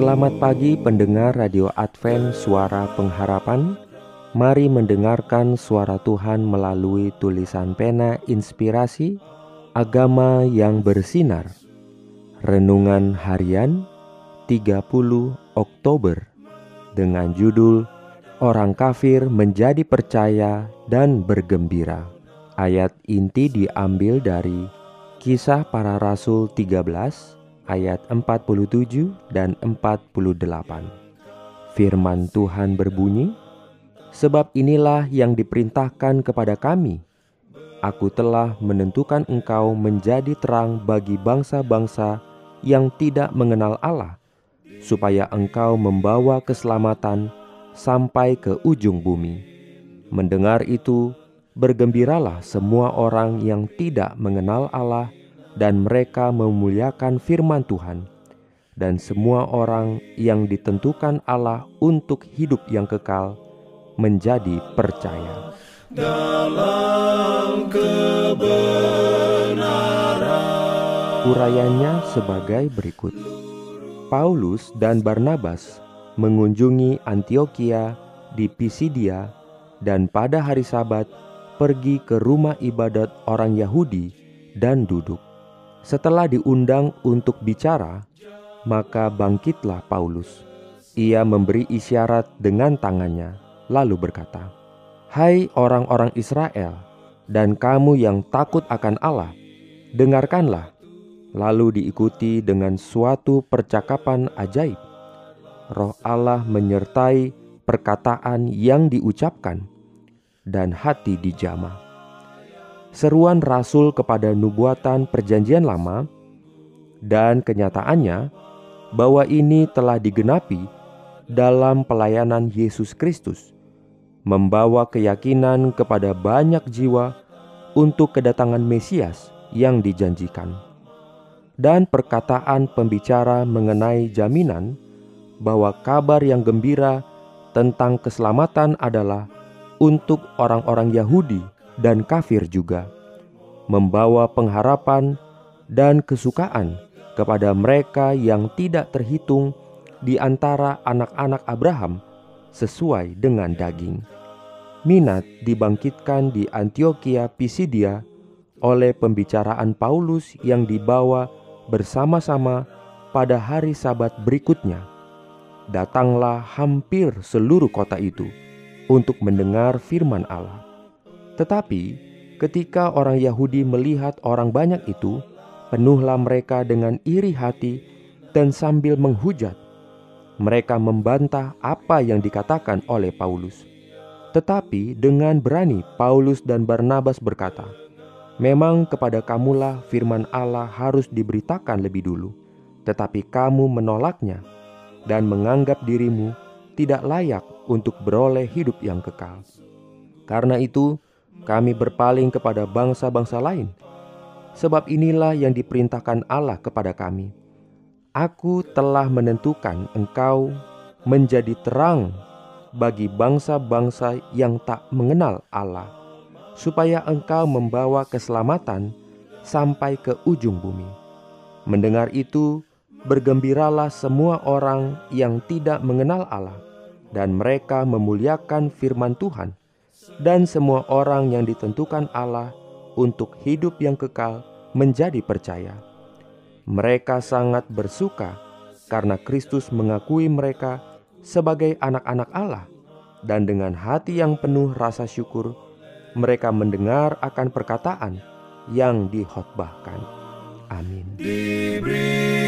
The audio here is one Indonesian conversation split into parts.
Selamat pagi pendengar Radio Advent Suara Pengharapan. Mari mendengarkan suara Tuhan melalui tulisan pena inspirasi Agama yang bersinar. Renungan harian 30 Oktober Dengan judul Orang kafir menjadi percaya dan bergembira. Ayat inti diambil dari Kisah para Rasul 13 ayat 47 dan 48. Firman Tuhan berbunyi, Sebab inilah yang diperintahkan kepada kami. Aku telah menentukan engkau menjadi terang bagi bangsa-bangsa yang tidak mengenal Allah, supaya engkau membawa keselamatan sampai ke ujung bumi. Mendengar itu, bergembiralah semua orang yang tidak mengenal Allah dan mereka memuliakan firman Tuhan, dan semua orang yang ditentukan Allah untuk hidup yang kekal menjadi percaya. Dalam kebenaran Urayanya sebagai berikut. Paulus dan Barnabas mengunjungi Antioquia di Pisidia dan pada hari Sabat pergi ke rumah ibadat orang Yahudi dan duduk. Setelah diundang untuk bicara, maka bangkitlah Paulus. Ia memberi isyarat dengan tangannya, lalu berkata, "Hai orang-orang Israel, dan kamu yang takut akan Allah, dengarkanlah." Lalu diikuti dengan suatu percakapan ajaib. Roh Allah menyertai perkataan yang diucapkan, dan hati dijamah seruan rasul kepada nubuatan Perjanjian Lama, dan kenyataannya bahwa ini telah digenapi dalam pelayanan Yesus Kristus, membawa keyakinan kepada banyak jiwa untuk kedatangan Mesias yang dijanjikan, dan perkataan pembicara mengenai jaminan bahwa kabar yang gembira tentang keselamatan adalah untuk orang-orang Yahudi dan kafir juga, membawa pengharapan dan kesukaan kepada mereka yang tidak terhitung di antara anak-anak Abraham sesuai dengan daging. Minat dibangkitkan di Antioquia Pisidia oleh pembicaraan Paulus yang dibawa bersama-sama pada hari Sabat berikutnya. Datanglah hampir seluruh kota itu untuk mendengar firman Allah. Tetapi ketika orang Yahudi melihat orang banyak itu, penuhlah mereka dengan iri hati dan sambil menghujat. Mereka membantah apa yang dikatakan oleh Paulus. Tetapi dengan berani Paulus dan Barnabas berkata, Memang kepada kamulah firman Allah harus diberitakan lebih dulu, tetapi kamu menolaknya dan menganggap dirimu tidak layak untuk beroleh hidup yang kekal. Karena itu, kami berpaling kepada bangsa-bangsa lain, sebab inilah yang diperintahkan Allah kepada kami. Aku telah menentukan engkau menjadi terang bagi bangsa-bangsa yang tak mengenal Allah, supaya engkau membawa keselamatan sampai ke ujung bumi. Mendengar itu, bergembiralah semua orang yang tidak mengenal Allah, dan mereka memuliakan firman Tuhan dan semua orang yang ditentukan Allah untuk hidup yang kekal menjadi percaya. Mereka sangat bersuka karena Kristus mengakui mereka sebagai anak-anak Allah, dan dengan hati yang penuh rasa syukur, mereka mendengar akan perkataan yang dihotbahkan. Amin. Diberikannya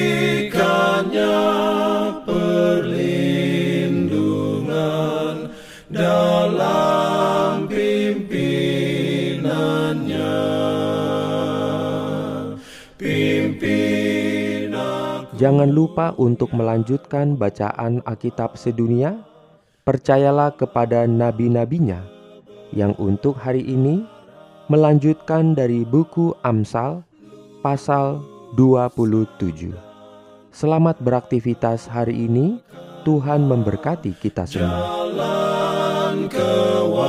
Jangan lupa untuk melanjutkan bacaan Alkitab sedunia. percayalah kepada nabi-nabinya yang untuk hari ini melanjutkan dari buku Amsal pasal 27. Selamat beraktivitas hari ini. Tuhan memberkati kita semua. Jalan kewajiban,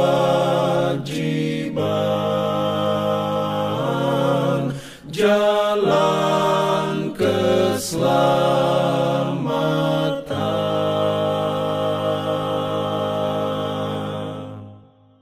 jalan.